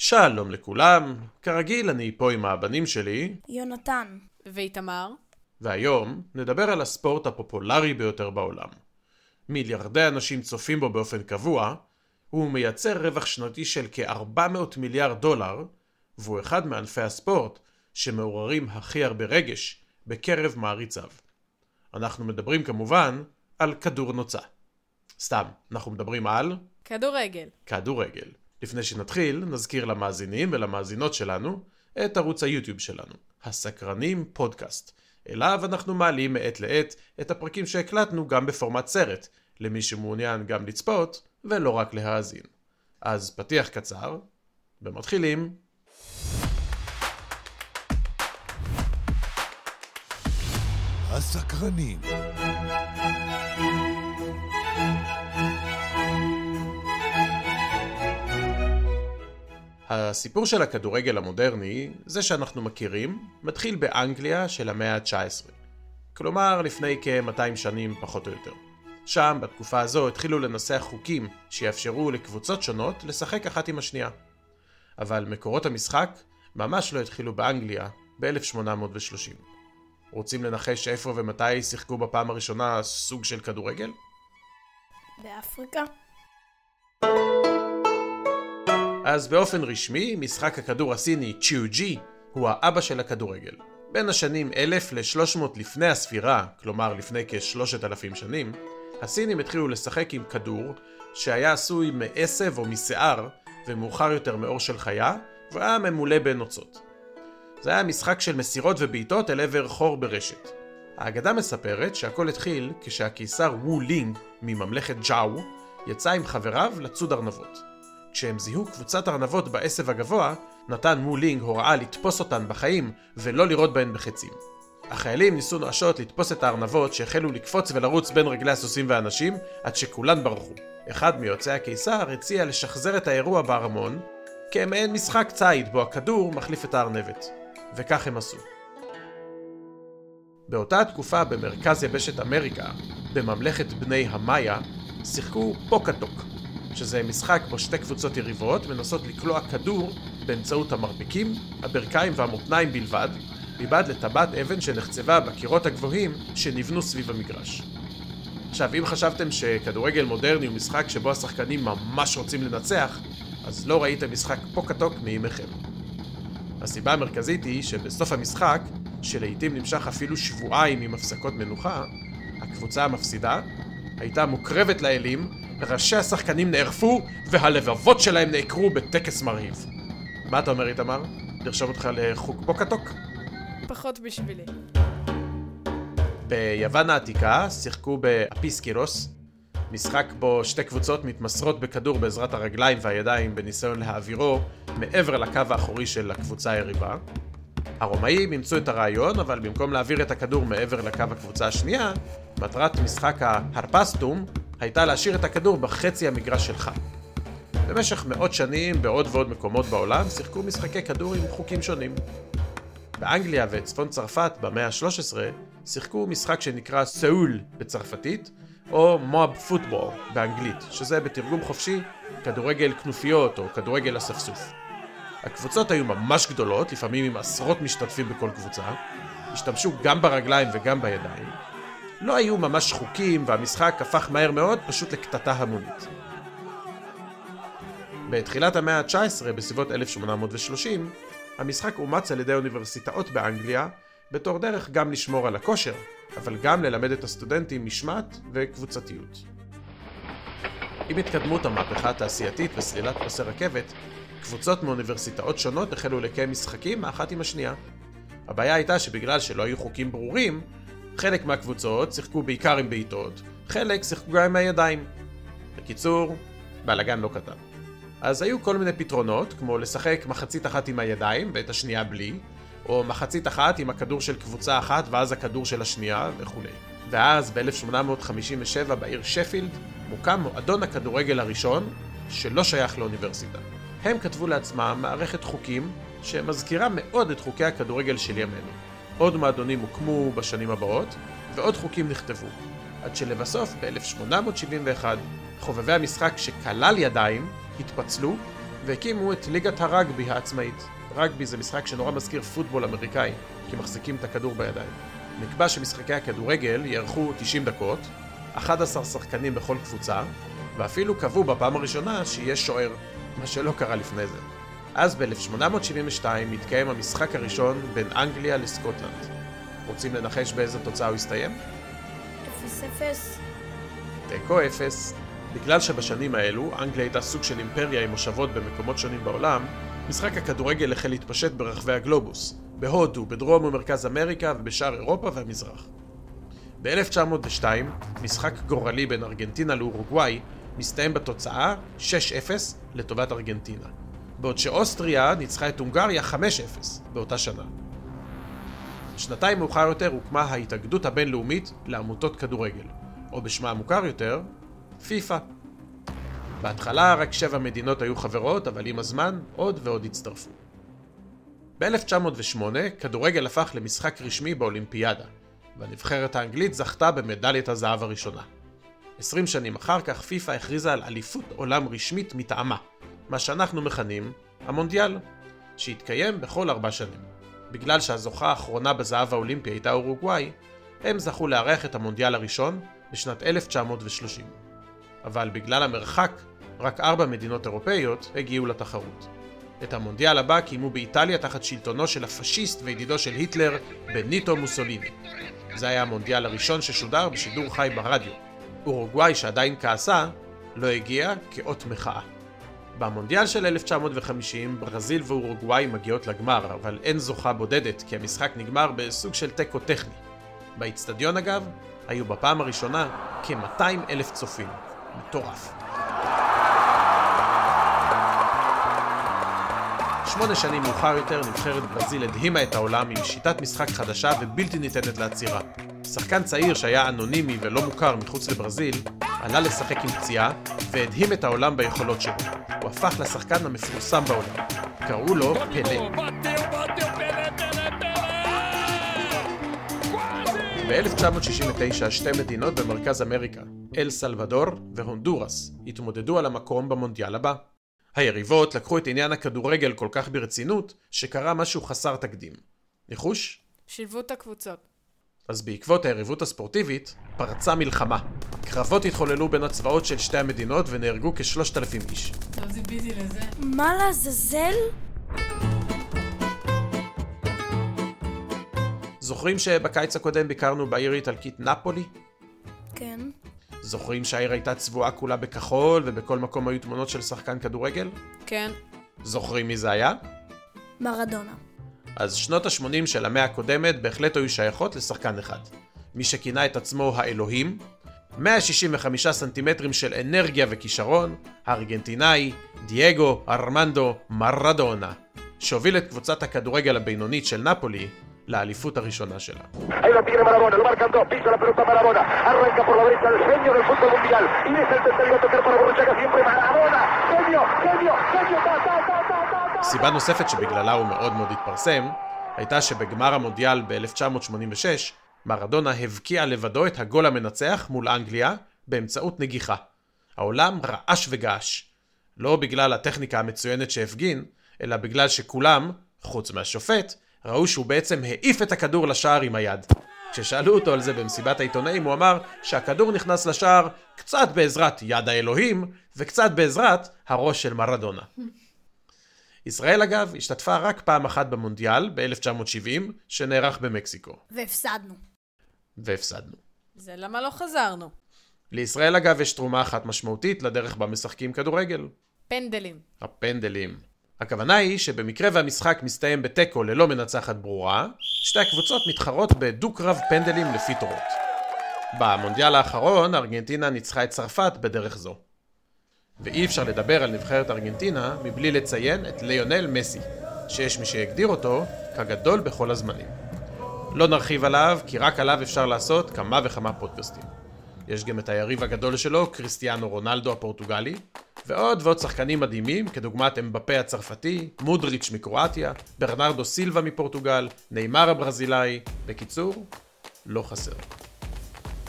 שלום לכולם, כרגיל אני פה עם הבנים שלי, יונתן. ואיתמר? והיום נדבר על הספורט הפופולרי ביותר בעולם. מיליארדי אנשים צופים בו באופן קבוע, הוא מייצר רווח שנתי של כ-400 מיליארד דולר, והוא אחד מענפי הספורט שמעוררים הכי הרבה רגש בקרב מעריציו. אנחנו מדברים כמובן על כדור נוצה. סתם, אנחנו מדברים על כדורגל. כדורגל. לפני שנתחיל, נזכיר למאזינים ולמאזינות שלנו את ערוץ היוטיוב שלנו, הסקרנים פודקאסט. אליו אנחנו מעלים מעת לעת את הפרקים שהקלטנו גם בפורמט סרט, למי שמעוניין גם לצפות ולא רק להאזין. אז פתיח קצר, ומתחילים. הסקרנים. הסיפור של הכדורגל המודרני, זה שאנחנו מכירים, מתחיל באנגליה של המאה ה-19. כלומר, לפני כ-200 שנים פחות או יותר. שם, בתקופה הזו, התחילו לנסח חוקים שיאפשרו לקבוצות שונות לשחק אחת עם השנייה. אבל מקורות המשחק ממש לא התחילו באנגליה ב-1830. רוצים לנחש איפה ומתי שיחקו בפעם הראשונה סוג של כדורגל? באפריקה? אז באופן רשמי, משחק הכדור הסיני צ'יו-ג'י הוא האבא של הכדורגל. בין השנים 1000 ל-300 לפני הספירה, כלומר לפני כ-3,000 שנים, הסינים התחילו לשחק עם כדור שהיה עשוי מעשב או משיער, ומאוחר יותר מאור של חיה, והיה ממולא בנוצות. זה היה משחק של מסירות ובעיטות אל עבר חור ברשת. האגדה מספרת שהכל התחיל כשהקיסר wu לינג מממלכת ג'או יצא עם חבריו לצוד ארנבות. כשהם זיהו קבוצת ארנבות בעשב הגבוה, נתן מו לינג הוראה לתפוס אותן בחיים ולא לירות בהן בחצים. החיילים ניסו נואשות לתפוס את הארנבות שהחלו לקפוץ ולרוץ בין רגלי הסוסים והאנשים עד שכולן ברחו. אחד מיוצאי הקיסר הציע לשחזר את האירוע בארמון כמעין משחק ציד בו הכדור מחליף את הארנבת. וכך הם עשו. באותה התקופה במרכז יבשת אמריקה, בממלכת בני המאיה, שיחקו פוקטוק, שזה משחק בו שתי קבוצות יריבות מנסות לקלוע כדור באמצעות המרפקים, הברכיים והמותניים בלבד, מבעד לטבעת אבן שנחצבה בקירות הגבוהים שנבנו סביב המגרש. עכשיו, אם חשבתם שכדורגל מודרני הוא משחק שבו השחקנים ממש רוצים לנצח, אז לא ראיתם משחק פוקטוק מימיכם. הסיבה המרכזית היא שבסוף המשחק, שלעיתים נמשך אפילו שבועיים עם הפסקות מנוחה, הקבוצה המפסידה הייתה מוקרבת לאלים, ראשי השחקנים נערפו והלבבות שלהם נעקרו בטקס מרהיב. מה אתה אומר איתמר? לרשום אותך לחוג פוקטוק? פחות בשבילי. ביוון העתיקה שיחקו באפיסקירוס, משחק בו שתי קבוצות מתמסרות בכדור בעזרת הרגליים והידיים בניסיון להעבירו מעבר לקו האחורי של הקבוצה היריבה. הרומאים אימצו את הרעיון, אבל במקום להעביר את הכדור מעבר לקו הקבוצה השנייה, מטרת משחק ההרפסטום הייתה להשאיר את הכדור בחצי המגרש שלך. במשך מאות שנים, בעוד ועוד מקומות בעולם, שיחקו משחקי כדור עם חוקים שונים. באנגליה וצפון צרפת במאה ה-13 שיחקו משחק שנקרא סאול בצרפתית, או מואב פוטבול באנגלית, שזה בתרגום חופשי כדורגל כנופיות או כדורגל אספסוף. הקבוצות היו ממש גדולות, לפעמים עם עשרות משתתפים בכל קבוצה, השתמשו גם ברגליים וגם בידיים. לא היו ממש חוקים והמשחק הפך מהר מאוד פשוט לקטטה המונית. בתחילת המאה ה-19, בסביבות 1830, המשחק אומץ על ידי אוניברסיטאות באנגליה בתור דרך גם לשמור על הכושר, אבל גם ללמד את הסטודנטים משמעת וקבוצתיות. עם התקדמות המהפכה התעשייתית וסלילת פסי רכבת, קבוצות מאוניברסיטאות שונות החלו לקיים משחקים האחת עם השנייה. הבעיה הייתה שבגלל שלא היו חוקים ברורים, חלק מהקבוצות שיחקו בעיקר עם בעיטות, חלק שיחקו גם עם הידיים. בקיצור, בלאגן לא קטן. אז היו כל מיני פתרונות, כמו לשחק מחצית אחת עם הידיים ואת השנייה בלי, או מחצית אחת עם הכדור של קבוצה אחת ואז הכדור של השנייה וכולי. ואז ב-1857 בעיר שפילד מוקם מועדון הכדורגל הראשון שלא שייך לאוניברסיטה. הם כתבו לעצמם מערכת חוקים שמזכירה מאוד את חוקי הכדורגל של ימינו. עוד מועדונים הוקמו בשנים הבאות, ועוד חוקים נכתבו. עד שלבסוף, ב-1871, חובבי המשחק שכלל ידיים התפצלו, והקימו את ליגת הרגבי העצמאית. רגבי זה משחק שנורא מזכיר פוטבול אמריקאי, כי מחזיקים את הכדור בידיים. נקבע שמשחקי הכדורגל יארכו 90 דקות, 11 שחקנים בכל קבוצה, ואפילו קבעו בפעם הראשונה שיהיה שוער, מה שלא קרה לפני זה. אז ב-1872 התקיים המשחק הראשון בין אנגליה לסקוטלנד. רוצים לנחש באיזה תוצאה הוא הסתיים? 0-0. תיקו אפס. בגלל שבשנים האלו אנגליה הייתה סוג של אימפריה עם מושבות במקומות שונים בעולם, משחק הכדורגל החל להתפשט ברחבי הגלובוס, בהודו, בדרום ומרכז אמריקה ובשאר אירופה והמזרח. ב-1902, משחק גורלי בין ארגנטינה לאורוגוואי מסתיים בתוצאה 6-0 לטובת ארגנטינה, בעוד שאוסטריה ניצחה את הונגריה 5-0 באותה שנה. שנתיים מאוחר יותר הוקמה ההתאגדות הבינלאומית לעמותות כדורגל, או בשמה המוכר יותר, פיפ"א. בהתחלה רק שבע מדינות היו חברות, אבל עם הזמן עוד ועוד הצטרפו. ב-1908 כדורגל הפך למשחק רשמי באולימפיאדה, והנבחרת האנגלית זכתה במדליית הזהב הראשונה. 20 שנים אחר כך פיפ"א הכריזה על אליפות עולם רשמית מטעמה, מה שאנחנו מכנים המונדיאל, שהתקיים בכל ארבע שנים. בגלל שהזוכה האחרונה בזהב האולימפי הייתה אורוגוואי, הם זכו לארח את המונדיאל הראשון בשנת 1930. אבל בגלל המרחק, רק ארבע מדינות אירופאיות הגיעו לתחרות. את המונדיאל הבא קיימו באיטליה תחת שלטונו של הפשיסט וידידו של היטלר, בניטו מוסוליני. זה היה המונדיאל הראשון ששודר בשידור חי ברדיו. אורוגוואי שעדיין כעסה, לא הגיע כאות מחאה. במונדיאל של 1950 ברזיל ואורוגוואי מגיעות לגמר, אבל אין זוכה בודדת כי המשחק נגמר בסוג של תיקו טכני. באיצטדיון אגב, היו בפעם הראשונה כ-200 אלף צופים. מטורף. שמונה שנים מאוחר יותר נבחרת ברזיל הדהימה את העולם עם שיטת משחק חדשה ובלתי ניתנת לעצירה. שחקן צעיר שהיה אנונימי ולא מוכר מחוץ לברזיל, עלה לשחק עם פציעה והדהים את העולם ביכולות שלו. הוא הפך לשחקן המפורסם בעולם. קראו לו פלא. ב-1969 שתי מדינות במרכז אמריקה, אל סלבדור והונדורס, התמודדו על המקום במונדיאל הבא. היריבות לקחו את עניין הכדורגל כל כך ברצינות, שקרה משהו חסר תקדים. ניחוש? שילבו את הקבוצות. אז בעקבות היריבות הספורטיבית, פרצה מלחמה. קרבות התחוללו בין הצבאות של שתי המדינות ונהרגו כשלושת אלפים איש. לא ציפיתי לזה. מה לעזאזל? זוכרים שבקיץ הקודם ביקרנו בעיר האיטלקית נפולי? כן. זוכרים שהעיר הייתה צבועה כולה בכחול ובכל מקום היו תמונות של שחקן כדורגל? כן. זוכרים מי זה היה? מרדונה. אז שנות ה-80 של המאה הקודמת בהחלט היו שייכות לשחקן אחד. מי שכינה את עצמו האלוהים, 165 סנטימטרים של אנרגיה וכישרון, הארגנטינאי דייגו ארמנדו מרדונה, שהוביל את קבוצת הכדורגל הבינונית של נפולי לאליפות הראשונה שלה. סיבה נוספת שבגללה הוא מאוד מאוד התפרסם, הייתה שבגמר המונדיאל ב-1986, מרדונה הבקיע לבדו את הגול המנצח מול אנגליה באמצעות נגיחה. העולם רעש וגעש. לא בגלל הטכניקה המצוינת שהפגין, אלא בגלל שכולם, חוץ מהשופט, ראו שהוא בעצם העיף את הכדור לשער עם היד. כששאלו אותו על זה במסיבת העיתונאים, הוא אמר שהכדור נכנס לשער קצת בעזרת יד האלוהים, וקצת בעזרת הראש של מרדונה. ישראל אגב השתתפה רק פעם אחת במונדיאל ב-1970 שנערך במקסיקו, והפסדנו. והפסדנו. זה למה לא חזרנו. לישראל אגב יש תרומה אחת משמעותית לדרך בה משחקים כדורגל, פנדלים. הפנדלים. הכוונה היא שבמקרה והמשחק מסתיים בתיקו ללא מנצחת ברורה, שתי הקבוצות מתחרות בדו-קרב פנדלים לפי תורות. במונדיאל האחרון ארגנטינה ניצחה את צרפת בדרך זו. ואי אפשר לדבר על נבחרת ארגנטינה מבלי לציין את ליונל מסי, שיש מי שיגדיר אותו כגדול בכל הזמנים. לא נרחיב עליו, כי רק עליו אפשר לעשות כמה וכמה פודקאסטים. יש גם את היריב הגדול שלו, קריסטיאנו רונלדו הפורטוגלי, ועוד ועוד שחקנים מדהימים, כדוגמת אמבפה הצרפתי, מודריץ' מקרואטיה, ברנרדו סילבה מפורטוגל, נאמר הברזילאי, בקיצור, לא חסר.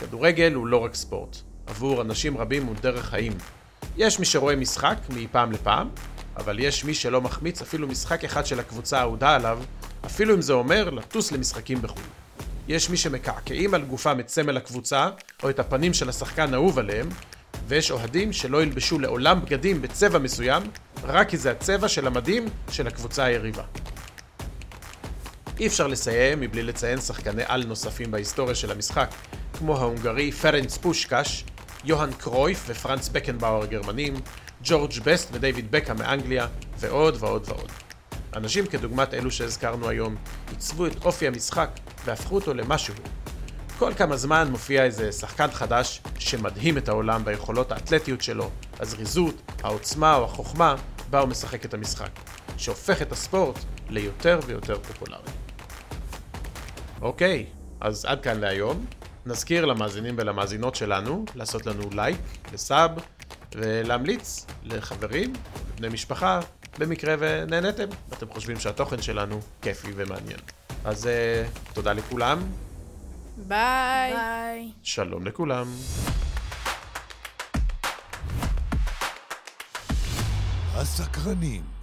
כדורגל הוא לא רק ספורט, עבור אנשים רבים הוא דרך חיים. יש מי שרואה משחק מפעם לפעם, אבל יש מי שלא מחמיץ אפילו משחק אחד של הקבוצה האהודה עליו, אפילו אם זה אומר לטוס למשחקים בחו"ל. יש מי שמקעקעים על גופם את סמל הקבוצה, או את הפנים של השחקן האהוב עליהם, ויש אוהדים שלא ילבשו לעולם בגדים בצבע מסוים, רק כי זה הצבע של המדים של הקבוצה היריבה. אי אפשר לסיים מבלי לציין שחקני על נוספים בהיסטוריה של המשחק, כמו ההונגרי פרנץ פושקש, יוהאן קרויף ופרנץ בקנבאואר הגרמנים, ג'ורג' בסט ודייוויד בקה מאנגליה, ועוד ועוד ועוד. אנשים כדוגמת אלו שהזכרנו היום, עיצבו את אופי המשחק והפכו אותו למשהו. כל כמה זמן מופיע איזה שחקן חדש שמדהים את העולם ביכולות האתלטיות שלו, הזריזות, העוצמה או החוכמה בה הוא משחק את המשחק, שהופך את הספורט ליותר ויותר פופולרי. אוקיי, אז עד כאן להיום. נזכיר למאזינים ולמאזינות שלנו לעשות לנו לייק ו sub ולהמליץ לחברים, בני משפחה, במקרה ונהנתם, ואתם חושבים שהתוכן שלנו כיפי ומעניין. אז אה, תודה לכולם, ביי. ביי. שלום לכולם. הסקרנים.